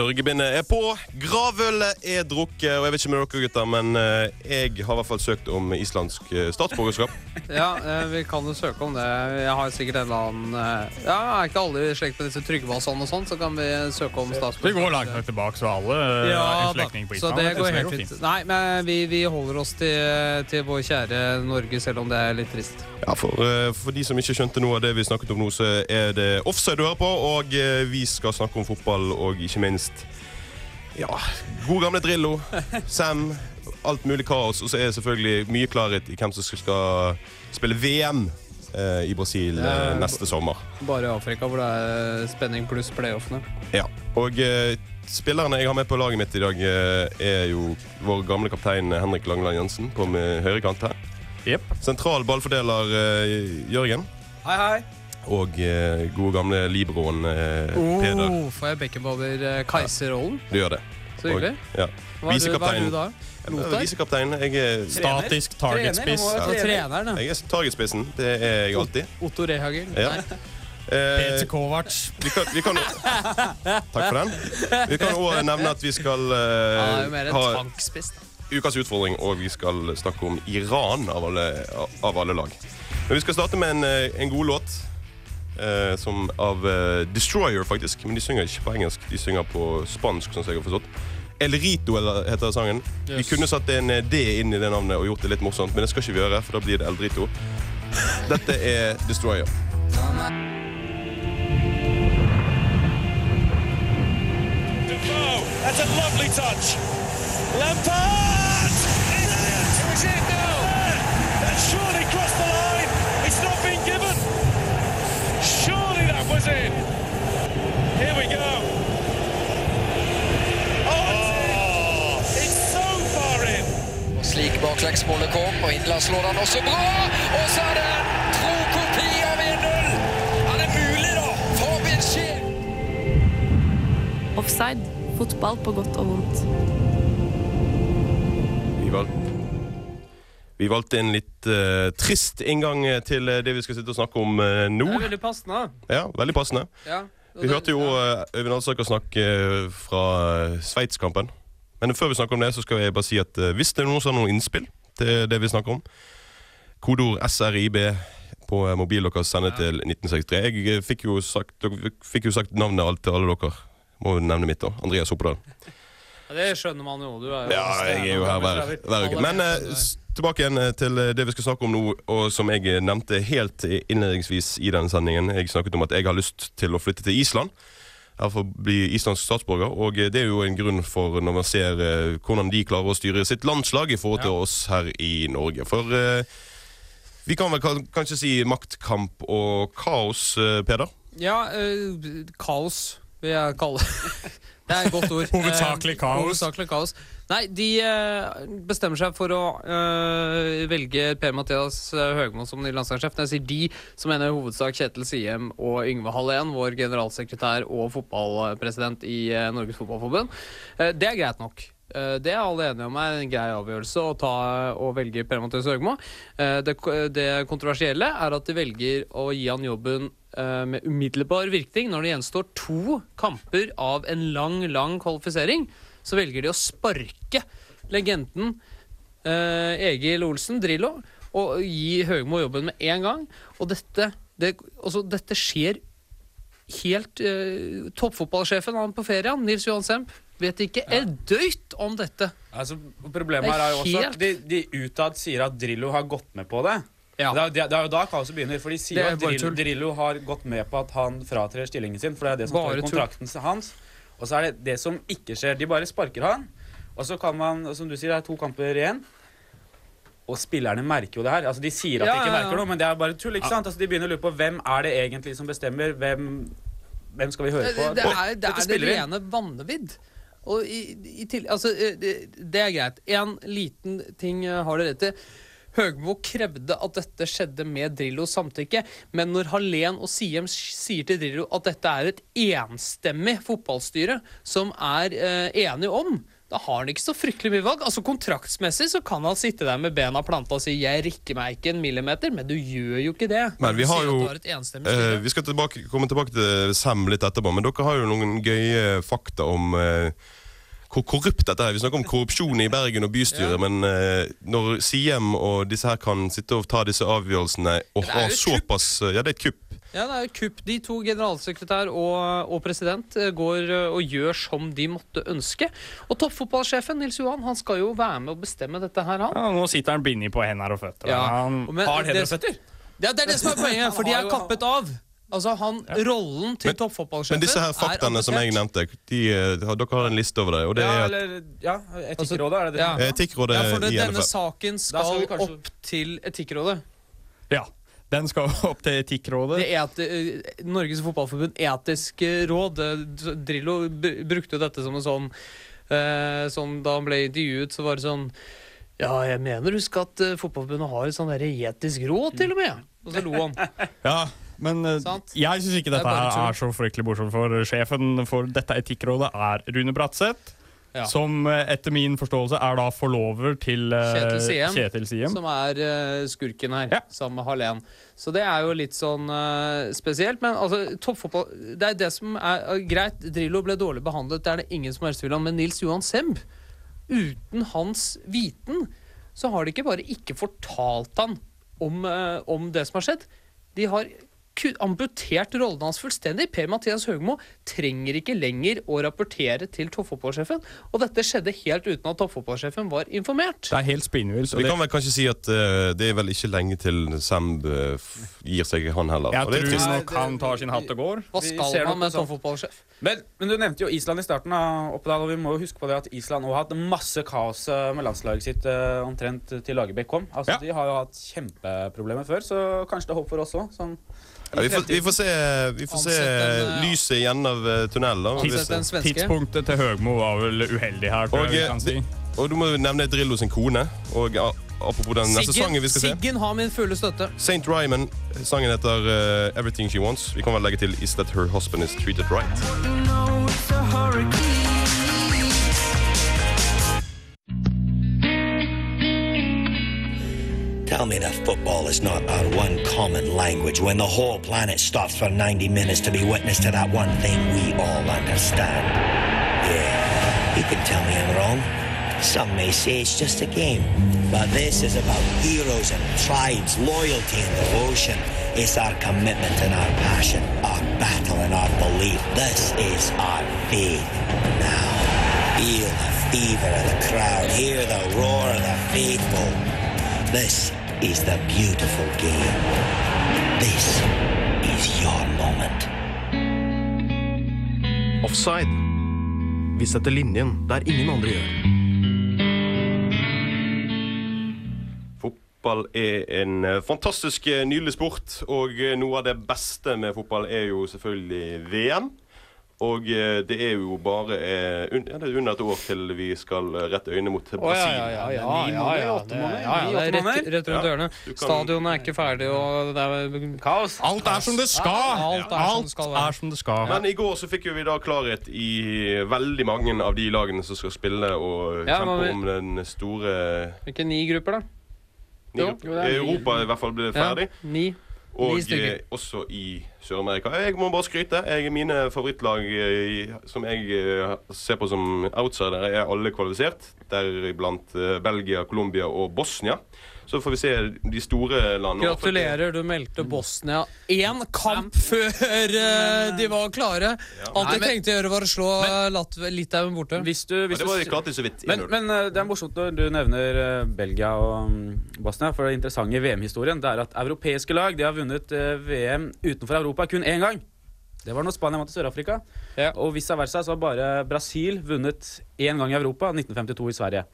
Sørgebindet er på, gravølet er drukket, og jeg vet ikke med dere gutter, men eh, jeg har i hvert fall søkt om islandsk eh, statsborgerskap. Ja, eh, vi kan jo søke om det. Jeg har sikkert en eller annen Ja, Er ikke alle i slekt med disse Trygvason og sånn, så kan vi søke om statsborgerskap. Det går langt nok tilbake, så alle Ja, er en slektning på Så det går helt fint. Nei, men vi, vi holder oss til, til vår kjære Norge, selv om det er litt trist. Ja, for, for de som ikke skjønte noe av det vi snakket om nå, så er det offside du hører på, og vi skal snakke om fotball og ikke minst ja, god gamle Drillo, Sam, alt mulig kaos. Og så er det selvfølgelig mye klarhet i hvem som skal spille VM eh, i Brasil eh, Ja. neste sommer. Bare i Afrika, hvor det er spenning pluss playoffene. Ja, og eh, spillerne jeg har med på laget mitt i dag, eh, er jo vår gamle kaptein Henrik Langeland Jensen på med høyrekant her. Yep. Sentral ballfordeler eh, Jørgen. Hei, hei. Og eh, gode gamle libroen eh, Peder. Oh, får jeg Beckenbauer eh, Kaiser-rollen? Du gjør det. Så hyggelig. Og, ja. Hva er du, hva er du da? Lothar? Visekaptein. Jeg er, Statisk targetspiss. Trener, Så må- treneren, da. jeg er targetspissen. Det er jeg alltid. Otto Rehagel? Ja. Nei. Eh, Peter Kovac. vi kan, vi kan, takk for den. Vi kan også nevne at vi skal eh, Han er jo mer en ha tankspiss. da. ukas utfordring, og vi skal snakke om Iran av alle, av alle lag. Men vi skal starte med en, eh, en god låt. Eh, som av eh, Destroyer, faktisk. Men de synger ikke på engelsk, de synger på spansk. sånn som jeg har forstått. El Rito eller, heter sangen. Vi kunne satt en eh, D inn i det navnet og gjort det litt morsomt, men det skal ikke vi gjøre, for da blir det El Rito. Dette er Destroyer. Defoe. That's a lovely touch. Lampard! Was it now? That surely crossed the Slik baklengsmålet kom, og Indland slår han også bra. Og så er det en tro kopi av 1-0. Er det mulig, da? Fabian Scheel. Offside. Fotball på godt og vondt. Vi valgte, vi valgte en litt uh, trist inngang til eh, det vi skal sitte og snakke om uh, nå. Det er veldig passende. Ja, Veldig passende. Ja. Vi hørte jo eh, Øyvind Alsaker snakke eh, fra eh, Sveitskampen. Men før vi snakker om det, så skal jeg bare si at eh, hvis det er noen som har noen innspill til det vi snakker om, kodeord SRIB på mobil mobilen deres sende til 1963. Jeg eh, fikk jo sagt, dere fikk jo sagt navnet til alle dere. Må jo nevne mitt, da. Andreas Oppedal. Ja, det skjønner man jo. Du er jo Ja, jeg er jo her hver, hver uke. Men eh, tilbake igjen eh, til eh, det vi skal snakke om nå, og som jeg eh, nevnte helt innledningsvis i denne sendingen. Jeg snakket om at jeg har lyst til å flytte til Island. For å bli islandsk statsborger. Og eh, det er jo en grunn for når man ser eh, hvordan de klarer å styre sitt landslag i forhold til oss her i Norge. For eh, vi kan vel kanskje si maktkamp og kaos, Peder? Ja, eh, kaos vil jeg kalle det. Det er et godt ord. Hovedsakelig Eh, kaos. Hovedsakelig kaos. Nei, de eh, bestemmer seg for å eh, velge Per-Mathias Høgmo som ny landslagssjef. Når jeg sier de, så mener jeg hovedsak Kjetil Siem og Yngve Hallén, vår generalsekretær og fotballpresident i Norges Fotballforbund. Det er greit nok. Det er alle enige om er en grei avgjørelse å ta og velge Per-Mathias Høgmo. Eh, Det, det kontroversielle er at de velger å gi han jobben med umiddelbar virkning når det gjenstår to kamper av en lang, lang kvalifisering. Så velger de å sparke legenden eh, Egil Olsen, Drillo, og gi Høgmo jobben med en gang. Og dette, det, også, dette skjer helt uh, Toppfotballsjefen han på ferie, Nils Johan Semp, vet ikke et døyt om dette. Altså, problemet her er jo også at de, de utad sier at Drillo har gått med på det. Ja. Det, er, det er- jo da kaoset begynner. For de sier er at Drillo. Drillo har gått med på at han fratrer stillingen sin. For det er det som Bare står i tull. kontrakten hans. Og så er det det som ikke skjer. De bare sparker han. Og så kan man, som du sier, det er to kamper igjen. Og spillerne merker jo det her. Altså, De sier at Ja, de ikke merker noe, men det er bare tull. ikke sant? Altså, De begynner å lure på hvem er det egentlig som bestemmer. Hvem, hvem skal vi høre på? Det, er det, er det rene vanvidd. Og i, i til, altså, eh, det, det er greit. En liten ting eh, har dere rett i. Høgmo krevde at dette skjedde med Drillos samtykke, men når Hallén og Siem sier til Drillo at dette er et enstemmig fotballstyre som er eh, enige om da har han ikke så fryktelig mye valg. Altså Kontraktsmessig så kan han sitte der med bena planta og si 'jeg rikker meg ikke en millimeter', men du gjør jo ikke det. Men vi har jo eh. Vi skal tilbake, komme tilbake til Sam litt etterpå, men dere har jo noen gøye fakta om eh, hvor korrupt dette er. Vi snakker om korrupsjon i Bergen og bystyret, men uh, når Siem og disse her kan sitte og ta disse avgjørelsene og ha såpass Ja, det er et kupp. Ja, det er jo kupp. De to, generalsekretær og, og president, eh, går eh, og gjør som de måtte ønske. Og toppfotballsjefen Nils Johan han skal jo være med å bestemme dette her, han. Ja, nå sitter han bindig på hender og føtter. Ja. Han, Men Har hender og føtter? Ja, det er det som er poenget, for de er kappet av. Altså, han, Rollen til Men- toppfotballsjefen Men disse her faktaene som jeg nevnte, de, eh, dere har en liste over det. Og det Ja, er eller ja, Etikkrådet, er det det? Ja. Etikkrådet Ja, for det, i denne saken skal, skal kanskje- opp til Etikkrådet. ja, den skal opp til Etikkrådet. Det eti, eh, Norges Fotballforbund etiske råd. eh, Drillo brukte jo dette som en sånn eh, Sånn Da han ble intervjuet, så var det sånn Ja, jeg mener husk at uh, Fotballforbundet har et sånn etisk råd, til og med. Og så lo han. Ja, men eh, Sant? jeg syns ikke Det er dette bare her tull. er så fryktelig morsomt, for sjefen for dette etikkrådet er Rune Bratseth. Ja. Som eh, etter min forståelse er da forlover til eh, Kjetil Siem. Kjetil Siem. Som er eh, skurken her, Ja. sammen med Hallén. Så det er jo litt sånn eh, spesielt. Men altså, toppfotball Det er det som er eh, greit. Drillo ble dårlig behandlet, det er det ingen som helst vil om. Men Nils Johan Semb, uten hans viten, så har de ikke bare ikke fortalt han om, eh, om det som har skjedd. De har amputert rollen hans fullstendig. Per-Mathias Høgmo trenger ikke lenger å rapportere til toppfotballsjefen. Og dette skjedde helt uten at toppfotballsjefen var informert. Det er helt spinnvilt. Vi kan vel kanskje si at uh, det er vel ikke lenge til Semb uh, gir seg, han heller. Jeg er tror trist. nok han tar sin hatt og går. Hva skal man med toppfotballsjef? Men, men du nevnte jo Island i starten, av Oppdal, og vi må jo huske på det at Island har hatt masse kaos eh, med landslaget sitt uh, omtrent til Lagerbäck kom. Altså, Ja. De har jo hatt kjempeproblemer før, så kanskje det er håp for oss òg. Sånn, Ja, vi, får, vi får se, vi får se Ansett eh, lyset igjen av eh, tunnelen. Tidspunktet til Høgmo var vel uheldig her, Og, jeg vi eh, si. Og du må nevne Drillo sin kone. Og apropos den neste sangen vi skal se. Siggen har min fulle støtte. St. Ryman. Sangen heter uh, 'Everything She Wants'. Vi kan vel legge til 'Is That Her Husband Is Treated Right'. Tell me that football is not our one common language when the whole planet stops for 90 minutes to be witness to that one thing we all understand. Yeah, you can tell me I'm wrong. Some may say it's just a game. But this is about heroes and tribes, loyalty and devotion. It's our commitment and our passion, our battle and our belief. This is our faith. Now, feel the fever of the crowd, hear the roar of the faithful. This is the beautiful game. This is your moment. Offside. Vi setter linjen der ingen andre gjør. Fotball er en eh, fantastisk eh, nydelig sport, og eh, noe av det beste med fotball er jo selvfølgelig VM. Og eh, det er jo bare eh, ja, det er under et år til vi skal rette øynene mot Brasil. Å, ja, ja, ja, ja, er rett, rundt dørene. Stadionet er ikke ferdig, og det er Kaos. Alt er som det skal! Alt er som det skal. Men i går så fikk jo vi da klarhet i veldig mange av de lagene som skal spille og kjempe om den store Hvilke ni grupper, da? Europa i hvert fall ble ferdig. Ni. Og stykker. eh, også i Sør-Amerika. Jeg må bare skryte. Jeg, mine favorittlag eh, som jeg eh, ser på som outsidere, er alle kvalifisert. Deriblant eh, Belgia, Colombia og Bosnia. Så får vi se de store landene. Gratulerer, du meldte Bosnia én kamp før de var klare. Alt jeg de men- å gjøre, var å slå Litauen borte. Hvis du, Ja, hvis det var klart så vidt. Men, men det er morsomt når du nevner Belgia og mm, Bosnia. For det interessante i VM-historien Det er at europeiske lag de har vunnet VM utenfor Europa kun én gang. Det var når Spania vant i Sør-Afrika. Ja. Og vice versa så har bare Brasil vunnet én gang i Europa, 1952 i Sverige.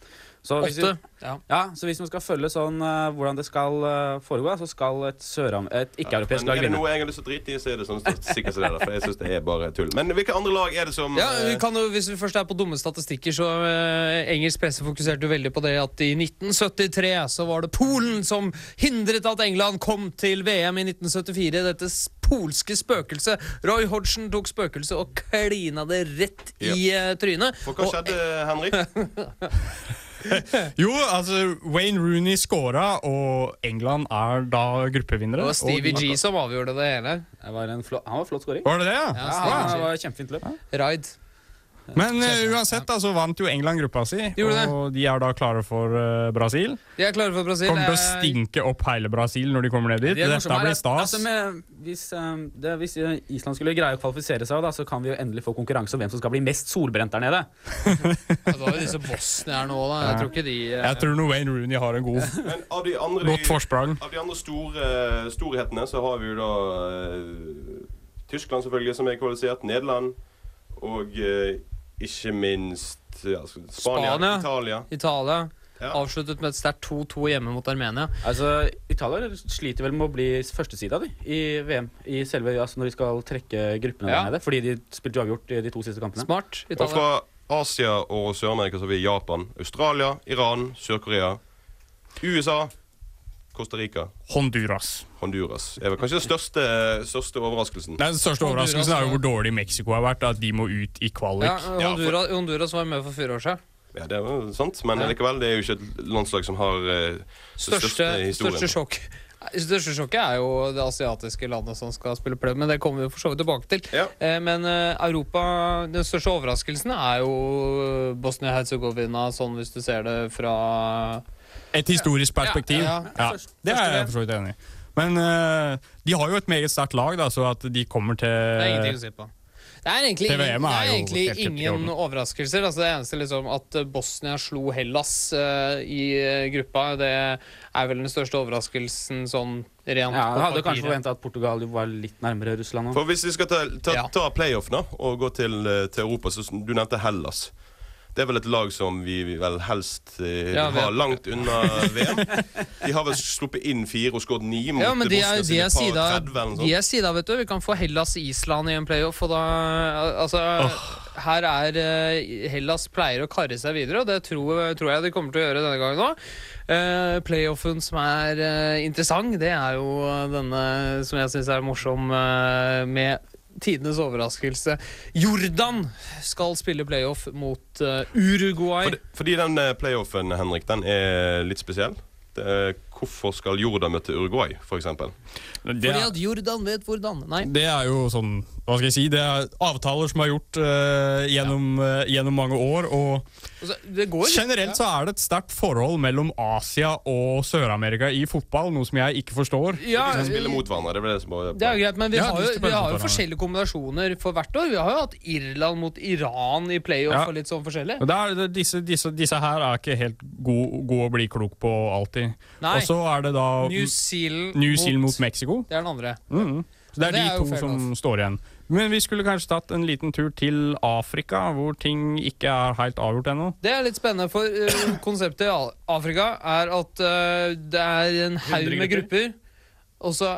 Så hvis, vi, Ja. ja, så hvis man skal følge sånn uh, hvordan det skal uh, foregå, så skal et, et ikke-europeisk lag er det noe jeg har lyst til å drite i, så er det sånn sikkert som det der. For jeg synes det er bare tull. Men hvilke andre lag er det som Ja, vi eh, kan jo, Hvis vi først er på dumme statistikker, så uh, engelsk presse fokuserte jo veldig på det at i 1973 så var det Polen som hindret at England kom til VM i 1974. Dette polske spøkelset. Roy Hodgson tok spøkelset og klina det rett i eh, trynet. For hva Og- skjedde, Henrik? Jo, altså Wayne Rooney scora, og England er da gruppevinnere. Det var Stevie G som avgjorde det hele. Det var en flott, han var flott scoring. Var det det, ja? Ja, Ja, det var kjempefint løp. Raid. Men uh, uansett da, så vant jo England gruppa si, Gjorde det. og de er da klare for uh, Brasil. De er klare for Brasil. Kommer til å stinke opp hele Brasil når de kommer ned dit. Det er Dette morsomt er blir at- stas. Altså med, hvis, um, det, hvis Island skulle greie å kvalifisere seg, da, så kan vi jo endelig få konkurranse om hvem som skal bli mest solbrent der nede. Det var jo disse bosnierne òg, da. Jeg tror ikke de uh, Jeg tror Wayne Rooney har en god, Men av de andre, godt forsprang. av de andre store storhetene så har vi jo da Tyskland, selvfølgelig, som er kvalifisert. Nederland. Og ikke minst ja, Spania, Spania. Italia. Italia Ja. avsluttet med et sterkt 2-2 hjemme mot Armenia. Altså, Italia sliter vel med å bli førstesida i VM. I selve, altså Når de skal trekke gruppene Ja. der nede. Fordi de spilte uavgjort i de to siste kampene. Smart. Italia. Og fra Asia og Sør-Amerika så har vi Japan, Australia, Iran, Sør-Korea, USA, Costa Rica, Honduras. Honduras. Det er vel kanskje den største, største overraskelsen. Den største Honduras, overraskelsen er jo hvor dårlig Mexico har vært. At de må ut i kvalik. Ja, Honduras, Honduras var med for fire år siden. Ja, det er jo sant, men Ja. likevel, det er jo ikke et landslag som har uh, Største, største historien. største sjokk største sjokket er jo det asiatiske landet som skal spille play, men det kommer vi for så vidt tilbake til. Ja. Eh, Men eh, Europa Den største overraskelsen er jo Bosnia-Hercegovina, sånn hvis du ser det fra Et historisk perspektiv. Ja, Ja, ja. det er jeg for så vidt enig i. Men uh, de har jo et meget sterkt lag, da, så at de kommer til Det er ingenting å si på. Det er egentlig, det er egentlig helt helt ingen overraskelser. Altså det eneste liksom at Bosnia slo Hellas uh, i eh, gruppa, det er vel den største overraskelsen sånn rent Ja, jeg hadde kanskje forventa at Portugal var litt nærmere Russland. For hvis vi skal ta, ta, ta playoff nå, og gå til, eh, til Europa, så Du nevnte Hellas. Det er vel et lag som vi vel helst eh, Ja, vil ha langt unna VM. De har vel sluppet inn fire og skåret ni mot Ja, men de er, de er sida, 30 eller noe de er sida, vet du. Vi kan få Hellas-Island i en playoff, og da Altså, her er eh, Hellas pleier å karre seg videre, og det tror, tror jeg de kommer til å gjøre denne gangen òg. Uh, playoffen som er eh, interessant, det er jo denne som jeg syns er morsom, eh, med tidenes overraskelse. Jordan skal spille playoff mot uh, Uruguay. Fordi, fordi den eh, playoffen, Henrik, den er litt spesiell. Det er, hvorfor skal Jordan møte Uruguay, for eksempel? det, Fordi at Jordan vet hvordan. Nei. det er jo sånn Hva skal jeg si? Det er avtaler som er gjort uh, gjennom, eh, gjennom mange år. Og Altså, det går generelt så er det et sterkt forhold mellom Asia og Sør-Amerika i fotball, noe som jeg ikke forstår. ja, De spiller mot hverandre. Det det er Det jo greit, men vi Ja, har jo, vi har jo forskjellige kombinasjoner for hvert år. Vi har jo hatt Irland mot Iran i playoff Ja. og litt sånn forskjellig. Det er, det, disse, disse, disse her er ikke helt gode god å bli klok på alltid. Nei. Og så er det da New Zealand, New Zealand mot Mexico. Det er den andre. Mm. Så det er Det er de er to som står igjen. Men vi skulle kanskje tatt en liten tur til Afrika, hvor ting ikke er helt avgjort ennå. Det er litt spennende, for uh, konseptet i Afrika er at uh, det er en haug med grupper. Og så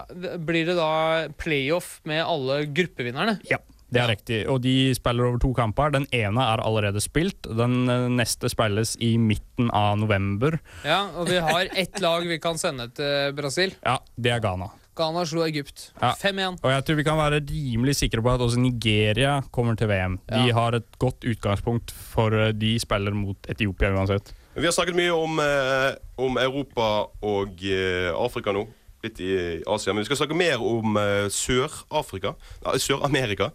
blir det da playoff med alle gruppevinnerne. Ja, det er riktig. Og de spiller over to kamper. Den ene er allerede spilt. Den eh, neste spilles i midten av november. Ja, Og vi har ett lag vi kan sende til Brasil. Ja, det er Ghana. Ghana slo Egypt. Ja. 5-1. Og jeg tror vi kan være rimelig sikre på at også Nigeria kommer til VM. De Ja. har et godt utgangspunkt, for eh, de spiller mot Etiopia uansett. Vi har snakket mye om, eh, om Europa og eh, Afrika nå. Litt i Asia. Men vi skal snakke mer om eh, Sør-Afrika. Nei, Sør-Amerika.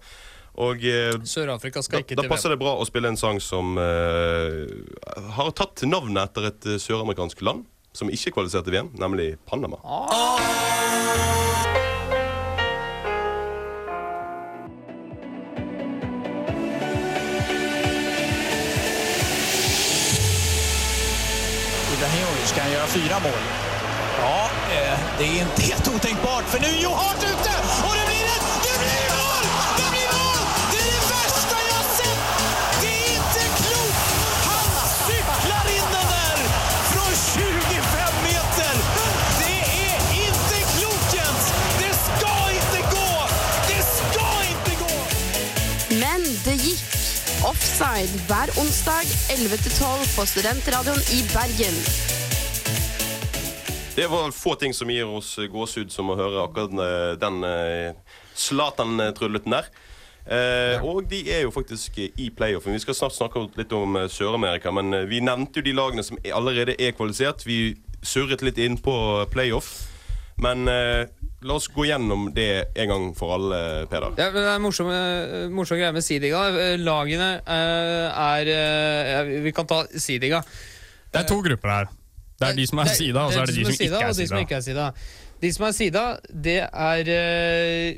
Og eh, Sør-Afrika da, skal ikke da passer det bra å spille en sang som eh, har tatt navnet etter et søramerikansk land som ikke kvalifiserte VM, nemlig Panama. Ibrahimovic kan göra fyra mål. Ja, eh, det är inte helt otänkbart för nu är Joe Hart ute Offside hver onsdag 11-12 på Studentradioen i Bergen. Det var få ting som gir oss gåsehud som å høre akkurat eh, den, eh, Zlatan-trylleten der. Eh, Og de er jo faktisk i playoffen. Vi skal snart snakke litt om eh, Sør-Amerika, men eh, vi nevnte jo de lagene som er- allerede er kvalifisert. Vi surret litt inn på playoff. Men eh, la oss gå gjennom det en gang for alle, Peder. Ja, det er en morsom, eh, morsom greie med Seedinga. Eh, Lagene eh, er Vi kan ta Sidiga. Det er to grupper her. Det er de som er sida, og så er det de som ikke er Sida. de som ikke er sida. De som er sida, det er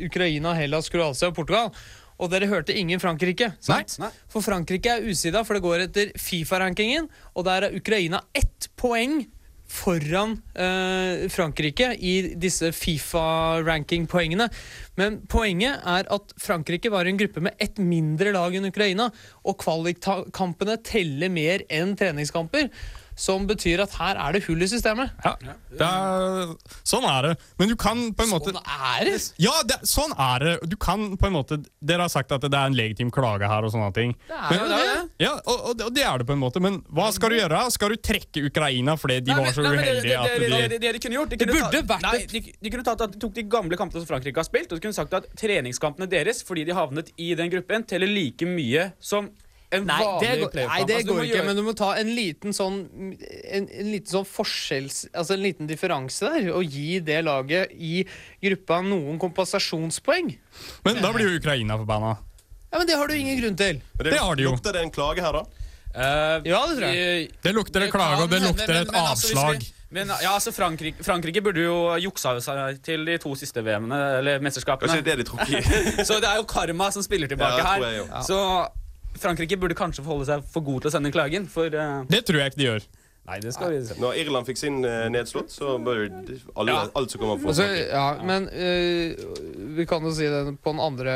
Ukraina, Hellas, Kroatia og Portugal. Og dere hørte ingen Frankrike. sant? Nei. For Frankrike er usida, for det går etter Fifa-rankingen. Og der er Ukraina ett poeng foran eh, Frankrike i disse Fifa-ranking-poengene. Men poenget er at Frankrike var i en gruppe med ett mindre lag enn Ukraina. Og kvalikkampene teller mer enn treningskamper. Som betyr at her er det hull i systemet. Ja, det er, sånn er det. Men du kan på en måte Sånn er det! Ja, det, sånn er det. Du kan på en måte Dere har sagt at det er en legitim klage her og sånne ting. Det er jo det. Ja, og, og, det- og det er det på en måte. Men hva skal du gjøre? Skal du trekke Ukraina fordi de var så Nei, uheldige at de det, det, de kunne gjort de Det kunne burde ta- vært nei, de, de kunne tatt at de tok de gamle kampene som Frankrike har spilt, og de kunne sagt at treningskampene deres, fordi de havnet i den gruppen, teller like mye som en Nei, det vanlig går, nei, det Altså, går ikke, gjøre- men du må ta en liten sånn En, en liten sånn forskjells... Altså en liten differanse der, og gi det laget i gruppa noen kompensasjonspoeng. Men da blir jo Ukraina forbanna. Ja, Men det har du ingen grunn til. Det, Det har de jo. Lukter det en klage her, da? Uh, Ja, det tror jeg. Det lukter en klage, og det lukter et men- men altså, avslag. Men ja, altså Frankrike, Frankrike burde jo juksa seg til de to siste VM-ene, eller mesterskapene. Kanskje det er det de tror i. Så det er jo karma som spiller tilbake Ja, her. Så Frankrike burde kanskje forholde seg for god til å sende klagen, for uh... Det tror jeg ikke de gjør. Nei, det skal vi se. Når Irland fikk sin uh, nedslått, så bør alle, Ja. alt som kommer fra Altså, Frankrike. ja, men uh, vi kan jo si det på den andre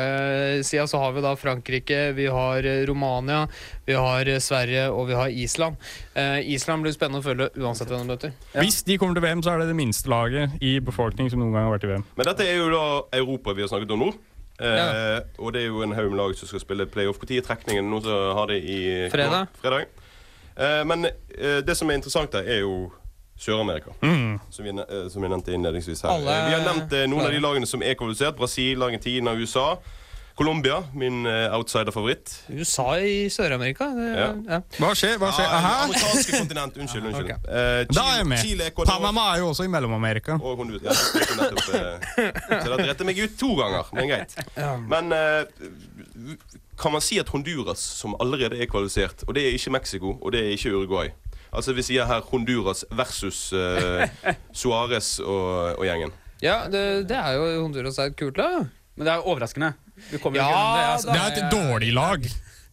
sida så har vi da Frankrike, vi har Romania, vi har Sverige og vi har Island. Uh, Island blir spennende å følge uansett hvem de møter. Hvis de kommer til VM, så er det det minste laget i befolkning som noen gang har vært i VM. Men dette er jo da Europa vi har snakket om nå. Eh, Ja. Og det er jo en haug med lag som skal spille playoff. Når er trekningen? Noen som har det i Fredag. fredag. Uh, men uh, det som er interessant der, er jo Sør-Amerika. Som, vi, ne- eh, som vi nevnte innledningsvis her. Alle- vi har nevnt noen av de lagene som er kvalifisert. Brasil, Argentina, USA. Colombia, min eh, outsider-favoritt. USA i Sør-Amerika. Ja. Ja. Hva skjer? Hva skjer? Ja, Aha. amerikanske kontinent. Unnskyld. unnskyld. Okay. Uh, Chile, Da er jeg med. Chile, Panama er jo også i Mellom-Amerika. og Honduras. Ja, nettopp, uh, så det rettet meg ut to ganger, men greit. Men uh, kan man si at Honduras, som allerede er kvalifisert, og det er ikke Mexico, og det er ikke Uruguay Altså Vi sier her Honduras versus uh, Suárez og, og gjengen. Ja, det, det er jo Honduras er et kult lag. Men det er overraskende. Du kommer jo Ja, ikke gjennom det. Altså. Det er et dårlig lag.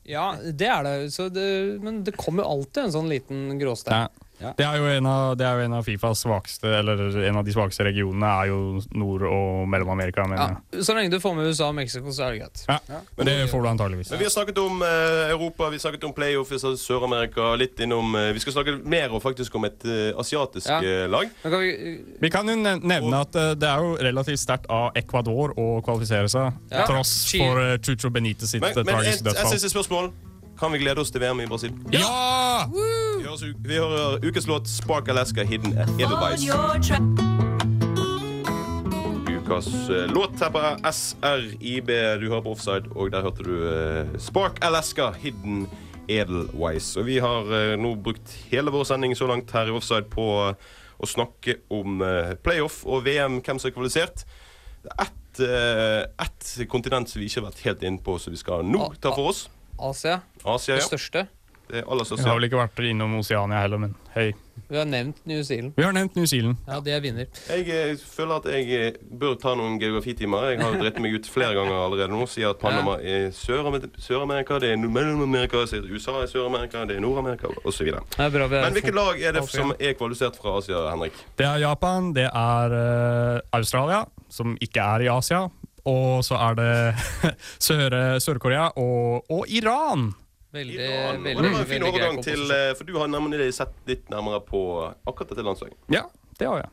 Ja, det er det. Så det men det kommer alltid en sånn liten gråstein. Ja. Det er jo en av, det er jo en av Fifas svakeste Eller en av de svakeste regionene er jo Nord- og Mellom-Amerika. Men, Ja, så lenge du får med USA og Mexico, så er det greit. ja. men det får du antageligvis. Men Vi har snakket om uh, Europa, vi har snakket om playoff, vi har Sør-Amerika. litt innom, uh, Vi skal snakke mer og faktisk om et uh, asiatisk Ja. lag. Kan vi, Vi kan jo nevne at det er jo relativt sterkt av Ecuador å kvalifisere seg, Ja. tross for uh, Chucho Benitez sitt tragiske dødsfall. men et, et siste spørsmål. Kan vi glede oss til VM i Brasil? Ja! Vi hører, vi hører ukens låt 'Spark Alaska Hidden Edelweiss'. Ukas eh, låt her på SRIB. Du hører på Offside, og der hørte du eh, Spark Alaska Hidden Edelweiss. Og vi har eh, nå brukt hele vår sending så langt her i Offside på eh, å snakke om eh, playoff og VM, hvem som er kvalifisert. Er ett, et kontinent som vi ikke har vært helt inne på, som vi skal nå ta for oss. Asia, Asia, det ja. største. Det aller Vi største. har vel ikke vært innom Oseania heller, men hei. Vi har nevnt New Zealand. Vi har nevnt New Zealand. Ja, det er vinner. Jeg jeg, føler at jeg eh, bør ta noen geografitimer. Jeg har dritt meg ut flere ganger allerede nå. Sier at Panama er Sør-Amer- Sør-Amerika, det er Mellom-Amerika, USA er Sør-Amerika, det er Nord-Amerika osv. Vi Men hvilket lag er det som er kvalifisert fra Asia, Henrik? Det er Japan, det er eh, Australia, som ikke er i Asia. Og så er det Sør- Sør-Korea og, og Iran. Veldig, Iran. veldig, Og det var en fin overgang til eh, For du har nemlig sett litt nærmere på akkurat dette landslaget. Ja, det har jeg.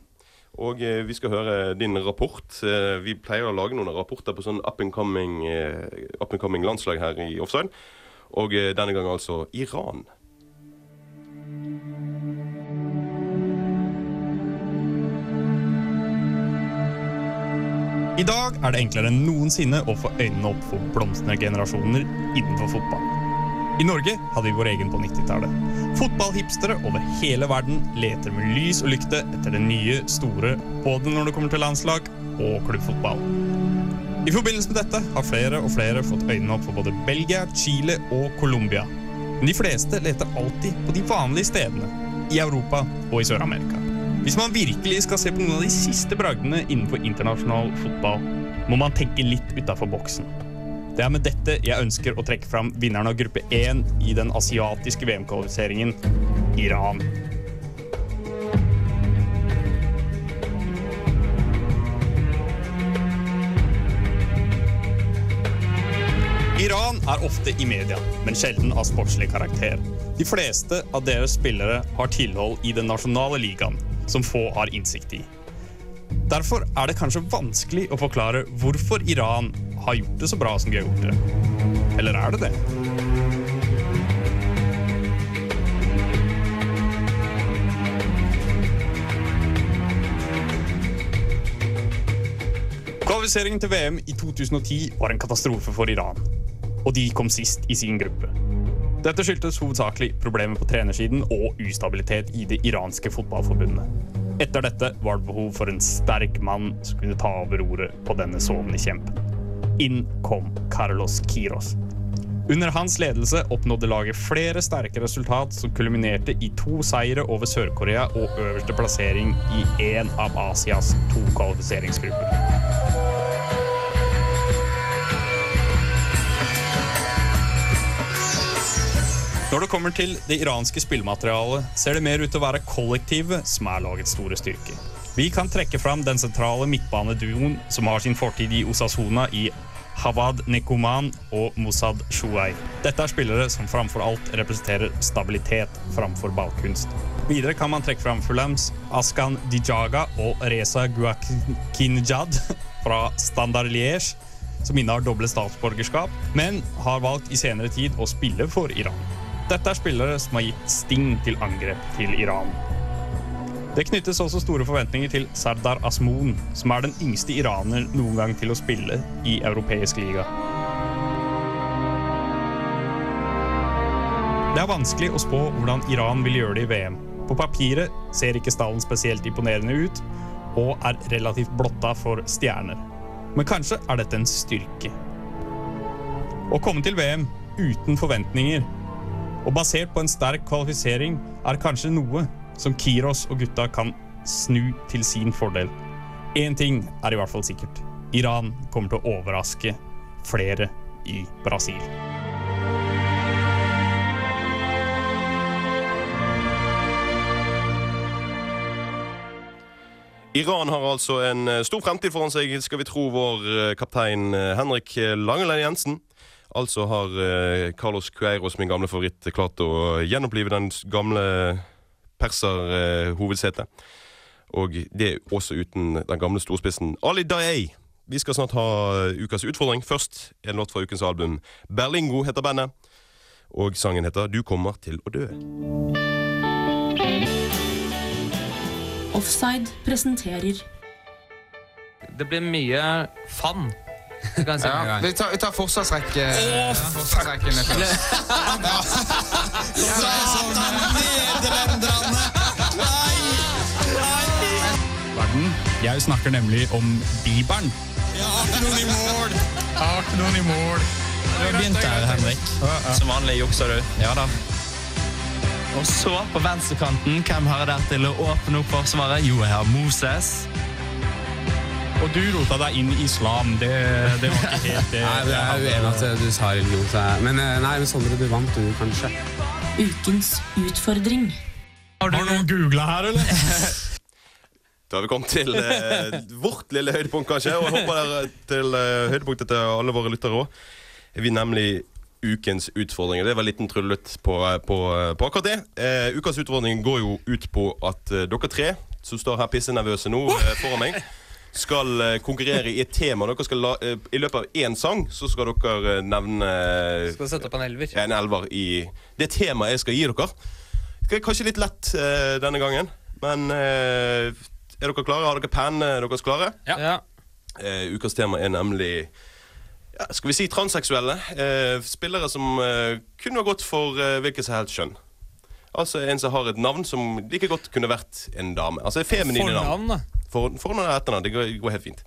Og eh, vi skal høre din rapport. Eh, vi pleier å lage noen rapporter på sånn up and coming, eh, up and coming landslag her i Offside. Og eh, denne gangen altså Iran. I dag er det enklere enn noensinne å få øynene opp for blomstrende generasjoner innenfor fotball. I Norge hadde vi vår egen på 90-tallet. Fotballhipstere over hele verden leter med lys og lykte etter det nye, store, både når det kommer til landslag og klubbfotball. I forbindelse med dette har flere og flere fått øynene opp for både Belgia, Chile og Colombia. Men de fleste leter alltid på de vanlige stedene, i Europa og i Sør-Amerika. Hvis man virkelig skal se på noen av de siste bragdene innenfor internasjonal fotball, må man tenke litt utafor boksen. Det er med dette jeg ønsker å trekke fram vinneren av gruppe 1 i den asiatiske VM-kvalifiseringen Iran. Iran er ofte i media, men sjelden av sportslig karakter. De fleste av deres spillere har tilhold i den nasjonale ligaen, som få har innsikt i. Derfor er det kanskje vanskelig å forklare hvorfor Iran har gjort det så bra som de har gjort det. Eller er det det? Kvalifiseringen til VM i 2010 var en katastrofe for Iran, og de kom sist i sin gruppe. Dette skyldtes hovedsakelig problemer på trenersiden og ustabilitet i det iranske fotballforbundet. Etter dette var det behov for en sterk mann som kunne ta over roret på denne sovende kjempen. Inn kom Carlos Kiros. Under hans ledelse oppnådde laget flere sterke resultat som kulminerte i to seire over Sør-Korea og øverste plassering i én av Asias to kvalifiseringsgrupper. Når det kommer til det iranske spillmaterialet, ser det mer ut til å være kollektivet som er lagets store styrke. Vi kan trekke fram den sentrale midtbaneduoen som har sin fortid i Osasuna i Hawad Nekuman og Mossad Shuai. Dette er spillere som framfor alt representerer stabilitet framfor ballkunst. Videre kan man trekke fram Fulhams Askan Dijaga og Reza Guakinjad fra Standard Liège, som innehar doble statsborgerskap, men har valgt i senere tid å spille for Iran. Dette er spillere som har gitt sting til angrep til Iran. Det knyttes også store forventninger til Sardar Asmoon, som er den yngste iraner noen gang til å spille i europeisk liga. Det er vanskelig å spå hvordan Iran vil gjøre det i VM. På papiret ser ikke stallen spesielt imponerende ut, og er relativt blotta for stjerner. Men kanskje er dette en styrke. Å komme til VM uten forventninger og basert på en sterk kvalifisering er kanskje noe som Kiros og gutta kan snu til sin fordel. Én ting er i hvert fall sikkert. Iran kommer til å overraske flere i Brasil. Iran har altså en eh, stor fremtid foran seg, skal vi tro vår eh, kaptein eh, Henrik Langeland Jensen. Altså har eh, Carlos Cueiros, min gamle favoritt, klart å gjenopplive den gamle perserhovedsetet. Og det er også uten den gamle storspissen Ali Daei. Vi skal snart ha ukas utfordring. Først en låt fra ukens album. Berlingo heter bandet. Og sangen heter Du kommer til å dø. Offside presenterer Det blir mye fun. Ja, vi tar, vi tar forsvarsrekke. ja, forsvarsrekken er Nei! Verden. Jeg snakker nemlig om Bibelen. Noen i mål! Ak, noen i mål. Du har begynt der, Henrik. Som vanlig jukser du. Ja da. Og så, på venstrekanten, hvem har jeg der til å åpne opp forsvaret? Jo, jeg har Moses. Og du rota deg inn i islam. Det, det var ikke helt det. Nei, jeg er uenig at du sa religion. så Men eh, nei, men Sondre, du vant, du, kanskje. ukens utfordring. Har du noen googla her, eller? Da har vi kommet til eh, vårt lille høydepunkt, kanskje. Og jeg håper dere til eh, høydepunktet til alle våre lyttere òg. Vi nemlig ukens utfordring. Det var en liten tryllet på, på, på akkurat det. Eh, ukas utfordring går jo ut på at eh, dere tre som står her pissenervøse nå eh, foran meg, skal eh, konkurrere i et tema. Dere skal la, eh, I løpet av én sang så skal dere eh, nevne Skal sette opp en elver. en elver i det temaet jeg skal gi dere. Det er kanskje litt lett uh, denne gangen, men uh, er dere klare? Har dere pennene deres klare? Ja. Uh, ukas tema er nemlig ja, skal vi si transseksuelle. Eh, spillere som eh, kunne ha gått for eh, hvilket som helst kjønn. Altså en som har et navn som like godt kunne vært en dame. Altså feminine navn. Fornavn, da. For, og etternavn. Det går, går helt fint.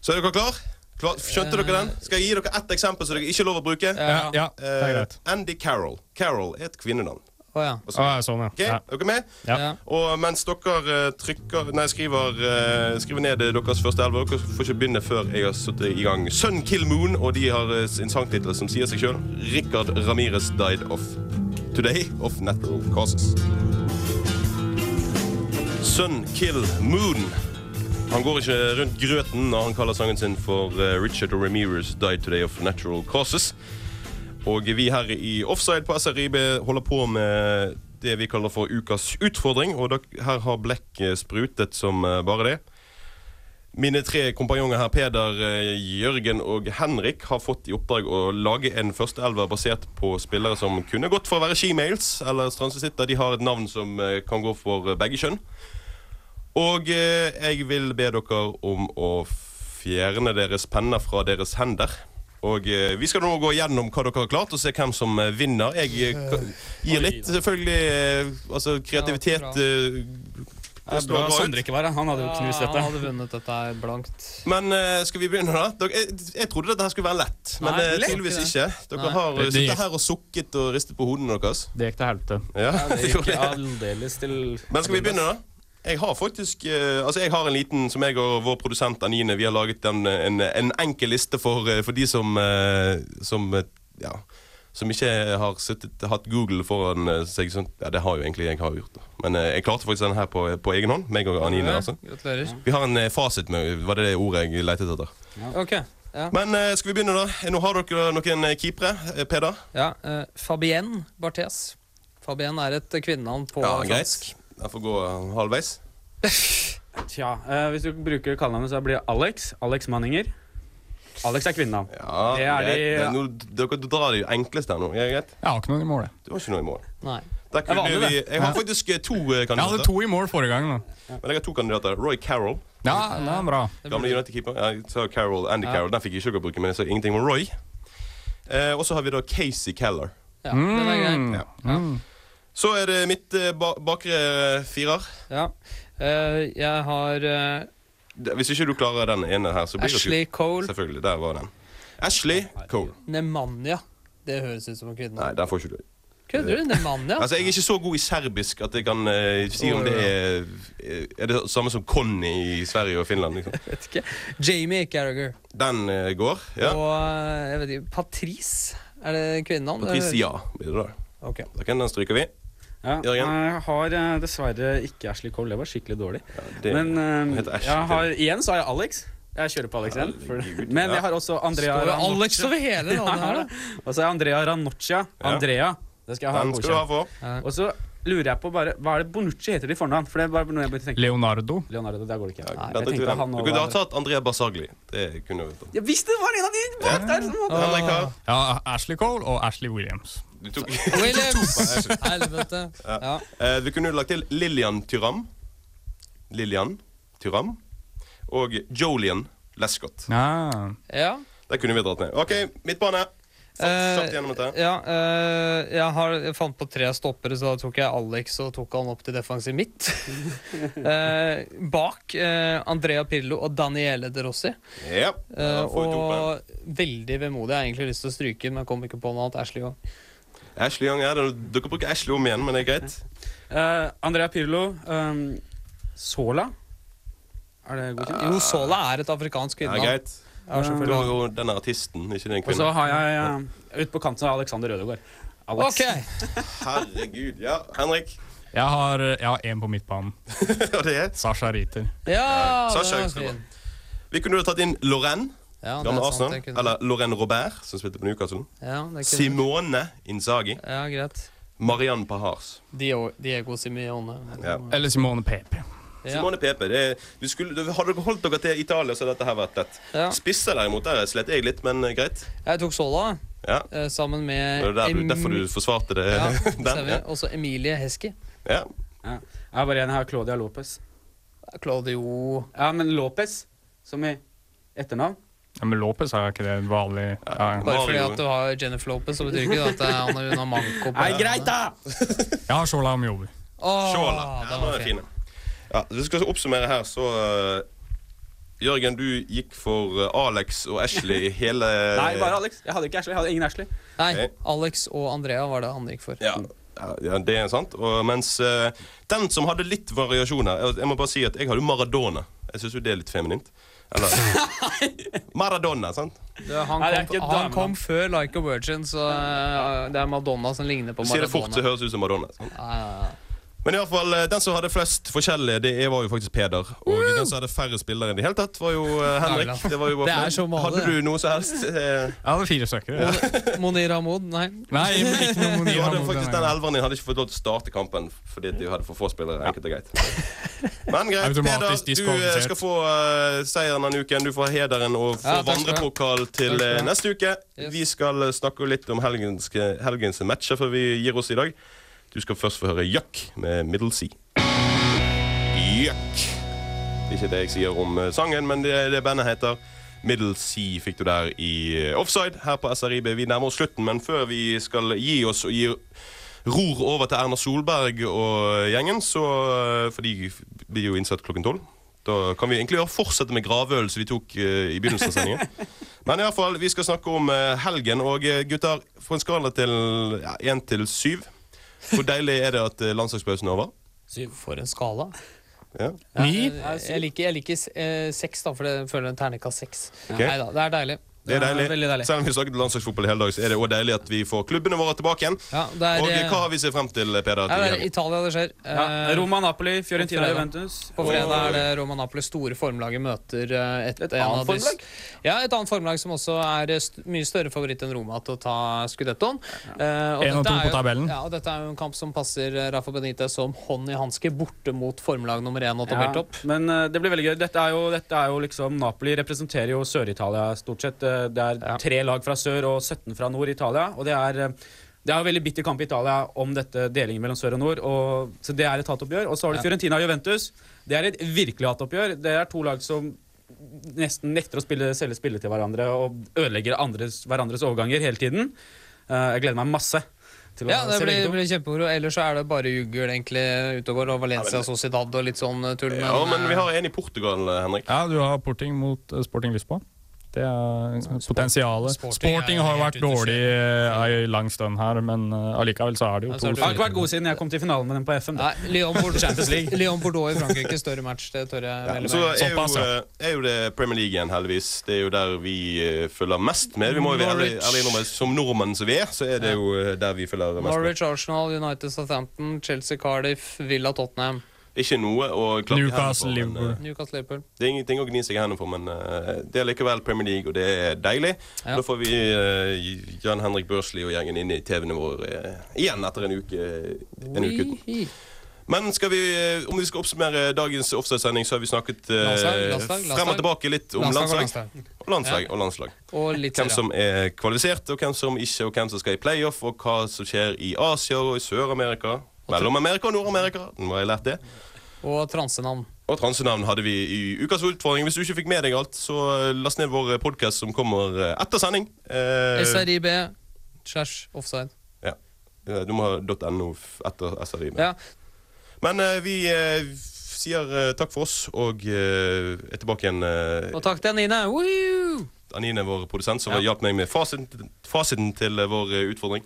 Så er dere klar? klar? Skjønte dere den? Skal jeg gi dere ett eksempel som dere ikke er lov å bruke? Ja, ja, det er Eh, greit. Andy Carroll. Carroll er et kvinnenavn. Å ja. Så- ja, sånn, ja. Ok, Ja. Er dere med? Ja. Og mens dere eh, trykker Nei, skriver, uh, skriver ned eh, deres første elver Dere får ikke begynne før jeg har satt i gang Sun Kill Moon, og de har eh, en sangtittel som sier seg sjøl. Richard Ramirez died of today of natural causes. Sun Kill Moon. Han går ikke rundt grøten når han kaller sangen sin for Richard og Ramirez died today of natural causes. Og vi her i Offside på SRIB holder på med det vi kaller for ukas utfordring. Og her har Blekk sprutet som eh, bare det. Mine tre kompanjonger her, Peder, eh, Jørgen og Henrik, har fått i oppdrag å lage en førsteelver basert på spillere som kunne gått for å være shemales eller transvestitter. De har et navn som eh, kan gå for begge kjønn. Og eh, jeg vil be dere om å fjerne deres penner fra deres hender. Og Vi skal nå gå gjennom hva dere har klart, og se hvem som vinner. Jeg gir litt selvfølgelig altså kreativitet. Eh, Det er står bra bra. Sondre ikke var her. Han hadde jo knust Ja, dette. han hadde vunnet dette her blankt. Men uh, skal vi begynne, da? Dere, jeg, jeg trodde dette her skulle være lett, men Nei, eh, lett. tydeligvis Ikke. Dere Nei. har uh, sittet her og sukket og ristet på hodene deres. Det gikk til helvete. Ja, Det det gikk aldeles til Men skal vi begynne, da? Jeg har faktisk eh, Altså jeg har en liten som jeg og vår produsent Anine Vi har laget en, en, en enkel liste for, eh, for de som eh, Som eh, ja, som ikke har sittet, hatt Google foran eh, seg. Sånn, ja, det har jo egentlig jeg har gjort. Da. Men eh, jeg klarte faktisk den her på, på egen hånd. Meg og Anine. Altså. Gratulerer. Vi har en eh, fasit med Var det det ordet jeg lette etter? Ok. Ja. Men eh, skal vi begynne, da? Nå har dere noen eh, keepere. Eh, Peder? ja eh, Fabienne Barthes. Fabienne er et kvinnenavn på Ja, greit. fransk. Jeg får gå eh, halvveis. Tja, eh, hvis du bruker kallenavnet, så blir det Alex. Alex Manninger. Alex er kvinna. Ja, Det er greit. de- nå, dere drar det enkleste her nå. Jeg? Jeg har ikke noe i mål. jeg. Du har ikke noe i mål. Nei. Der kunne Det vanlig, vi, jeg har faktisk eh, to kandidater. Jeg hadde to i mål forrige gang. Da. Men jeg har to kandidater. Roy Carroll. Ja, det er bra. Gamle United-keeper. Jeg sa Carroll, Andy Ja. Carroll. Den fikk jeg ikke dere bruke, men jeg sa ingenting om Roy. Eh, og så har vi da Casey Keller. Ja, den er grei. Mm. Ja. Så er det mitt eh, ba bakre firer. Ja. Uh, jeg har eh, Det- Hvis ikke du klarer den ene her, så blir Ashley det Cole Selvfølgelig. Der var den. Ashley Cole. Nemanja. Det høres ut som en kvinne. Nei, den får ikke du. Kødder du? Nemanja? Altså, Jeg er ikke så god i serbisk at jeg kan uh, si om det er Er det samme som Conny i Sverige og Finland. Liksom. vet ikke. Jamie Carragher. Den uh, går. Ja. Og eh, jeg vet ikke Patrice. Er det kvinnenavn? ja. blir det da. Ok. Da kan den stryker vi. Ja, Jørgen? jeg har eh, dessverre ikke Ashley Cole. Det var skikkelig dårlig. det- Men eh, jeg har, igjen så har jeg Alex. Jeg kjører på Alex igjen. For, men jeg har også Andrea Står. Alex over hele navnet her, da? Og så er Andrea Ranoccia. Andrea. Det skal jeg ha Den skal du ha for. Og så lurer jeg på bare Hva er det Bonucci heter i fornavn? For det er bare noe jeg begynte å tenke. Leonardo. Leonardo, der går det ikke. Ja, jeg den. han Du kunne ha var- tatt Andrea Basagli. Det kunne du. Jeg visste det var en av de bak der! Som hadde. Ja, Ashley Cole og Ashley Williams. Du tok Williams! Helvete. Ja. Eh, Vi kunne lagt til Lillian Tyram. Lillian Tyram. Og Jolian Lescott. Ja. ja. Der kunne vi dratt ned. OK, midtbane. Fort, Kjapt ja eh, jeg, har, jeg fant på tre stoppere, så da tok jeg Alex og tok han opp til defensiv midt. Eh, bak eh, Andrea Pirlo og Daniele De Rossi. Ja. Eh, og veldig vemodig. Jeg har egentlig lyst til å stryke den, men jeg kom ikke på noe annet. Ashley Young. Ashley Young, er det- Dere bruker Ashley om igjen, men det er greit. Uh, Andrea Pirlo. um, Sola. Er det godkjent? Jo, Sola er et afrikansk kvinne. Ja, greit. Ja, Det selvfølgelig. jo den artisten, ikke den kvinnen. Og så har jeg uh, Ute på kanten Alexander Rødegård. Alex. Ok. Herregud. Ja, Henrik. Jeg har jeg har én på midtbanen. Og det er Sasha Riter. Ja, Sasha skal fin. Vi kunne jo tatt inn Lorraine. Ja, sant, Arsenal. kunne- Eller Lorraine Robert, som spilte på Newcastle. Ja, det kunne- Simone Inzaghi. Ja, greit. Marianne Pahars. Dio, Diego Simione. Ja. Eller Simone Pepe. Ja. Simone Pepe. Det er, du skulle, hadde dere holdt dere til Italia, så hadde dette her vært lett. Ja. Spisser derimot, der slet jeg litt, men eh, greit. Jeg tok Sola Ja. eh, sammen med Det er derfor du forsvarte det. Ja, den, ja. Også Emilie Heski. Ja. Ja. Jeg har bare en. her. Claudia Lopez. Claudio Ja, men Lopez, som i etternavn. Ja, men Lopez er ikke det vanlig ja. Bare fordi at du har Jennifer Lopez, så betyr ikke det at det er han hun har manko på. Nei, greit, da! Jeg har Shola om Åh, Shola. den Ja, var den er fin. Ja, hvis vi skal oppsummere her, så uh, Jørgen, du gikk for uh, Alex og Ashley i hele Nei, bare Alex. Jeg hadde ikke Ashley. Jeg hadde ingen Ashley. Nei, okay. Alex og Andrea var det han gikk for. Ja, ja, det er sant. Og mens uh, den som hadde litt variasjon her Jeg må bare si at jeg hadde Maradona. Jeg syns jo det er litt feminint. Eller Maradona, sant? Det, han, Nei, det kom, han kom før Like a Virgin, så eh, det er Madonna som ligner på Maradona. Du sier det fort, så høres ut som Madonna. Sant? Ja, ja, ja. Men i alle fall, eh, den som hadde flest forskjellige, det var jo faktisk Peder. Og den som hadde færre spillere i det hele tatt, var jo eh, Henrik. Det, var jo bare Det er så mange, Hadde du noe som helst? Eh, Jeg hadde fire søkere. Ja. Monir Hamoud, nei. Nei, ikke noe Du Monir hadde faktisk Den elveren din hadde ikke fått lov til å starte kampen fordi de hadde for få spillere. Enkelt og greit. Men greit, Peder, du eh, skal få uh, seieren denne uken. Du får hederen og får Ja, vandrepokal til ha. neste uke. Yes. Vi skal snakke litt om helgens, helgens matcher før vi gir oss i dag. Du skal først få høre Yuck med Middle Sea. Yuck. Det er ikke det jeg sier om eh, sangen, men det, det bandet heter Middle Sea fikk du der i eh, offside her på SRIB. Vi nærmer oss slutten, men før vi skal gi oss og gi ror over til Erna Solberg og gjengen, så eh, For de blir jo innsatt klokken tolv. Da kan vi egentlig fortsette med gravøl vi tok eh, i begynnelsen av sendingen. Men i hvert fall, vi skal snakke om eh, helgen. Og eh, gutter, på en skala til ja, til 7 Hvor deilig er det at eh, landslagspausen er over? For en skala. Ja. Jeg, jeg liker, jeg liker eh, seks, da, for jeg føler en terningkast seks. Ok. Neida, det er deilig. Det er deilig. veldig deilig. Selv om vi har snakket landslagsfotball i hele dag, så er det også deilig at vi får klubbene våre tilbake igjen. Ja, det er, Og eh, hva har vi sett frem til, Peder? ja, det er? Italia det skjer. Ja, Eh, Roma, Napoli, Fiorentina. Juventus. På fredag er det Roma Napoli store formlaget møter eh, et, Et annet formlag? Ja, et annet formlag som også er st mye større favoritt enn Roma til å ta skudettoen. Eh, og En og er på tabellen. Ja, og dette er jo en kamp som passer Rafa Benitez som hånd i hanske borte mot formlag nummer én og tabelltopp. men uh, det blir veldig gøy. Dette er jo, dette er jo liksom Napoli representerer jo Sør-Italia stort sett. Eh, Det er tre lag fra sør og 17 fra nord i Italia. Og det er eh, det er en veldig bitter kamp i Italia om dette delingen mellom sør og nord. Og, så det er et hatoppgjør. Og så har du Fiorentina og Juventus. Det er et virkelig hatoppgjør. Det er to lag som nesten nekter å spille, selge spillet til hverandre og ødelegger andres, hverandres overganger hele tiden. Eh, jeg gleder meg masse til å Ja, det blir, blir kjempemoro. Ellers så er det bare jugl egentlig utover. og Valencia ja, Sociedad og litt sånn tull. Men, Ja, men vi eh, har en i Portugal, eh, Henrik. Ja, du har Porting mot eh, Sporting Lisboa. Det er potensialet. Sporting Sporting, har vært dårlig i en lang stund her, men eh, allikevel så er det jo to det- har ikke vært god siden jeg kom til finalen med den på FM. Lyon Bordeaux, Champions League. Lyon Bordeaux i Frankrike, større match. Det tør jeg melde så meg. Såpass, ja. eh, er jo det Premier League igjen, heldigvis. Det er jo der vi eh, følger mest med. Vi må jo være ærlige innrømme, Som nordmenn som vi er, så er det jo eh, der vi følger mest med. Norwich, Arsenal, United, Southampton, Chelsea, Cardiff, Villa, Tottenham. Ikke noe å klappe i Newcastle, hendene for. men, eh, Liverpool. Newcastle, Liverpool. Det er ingenting å gni seg i hendene for, men uh, det er likevel Premier League, og det er deilig. Ja. Da får vi uh, Jan Henrik Børsli og gjengen inn i TV-ene våre uh, igjen etter en uke, en uke uten. Men skal vi, om vi skal oppsummere dagens offside-sending, så har vi snakket eh, Landslag, landslag, frem og tilbake litt om Landslag og landslag. landslag. Og landslag. Og landslag. Og Hvem som er kvalifisert, og hvem som ikke, og hvem som skal i playoff, og hva som skjer i Asia og i Sør-Amerika. Mellom Amerika og Nord-Amerika. Nå har jeg lært det. Og transenavn. Og transenavn hadde vi i ukas utfordring. Hvis du ikke fikk med deg alt, så eh, last ned vår podkast som kommer eh, etter sending. Eh, SRIB slash offside. ja. Eh, Du må ha .no etter SRIB. Ja. Men eh, vi eh, sier eh, takk for oss, og eh, er tilbake igjen. eh, Og takk til Anine. Woo! Anine, vår produsent, som Ja. hjalp meg med fasiten, fasiten til eh, vår eh, utfordring.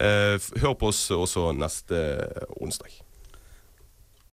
Eh, hør på oss også neste onsdag.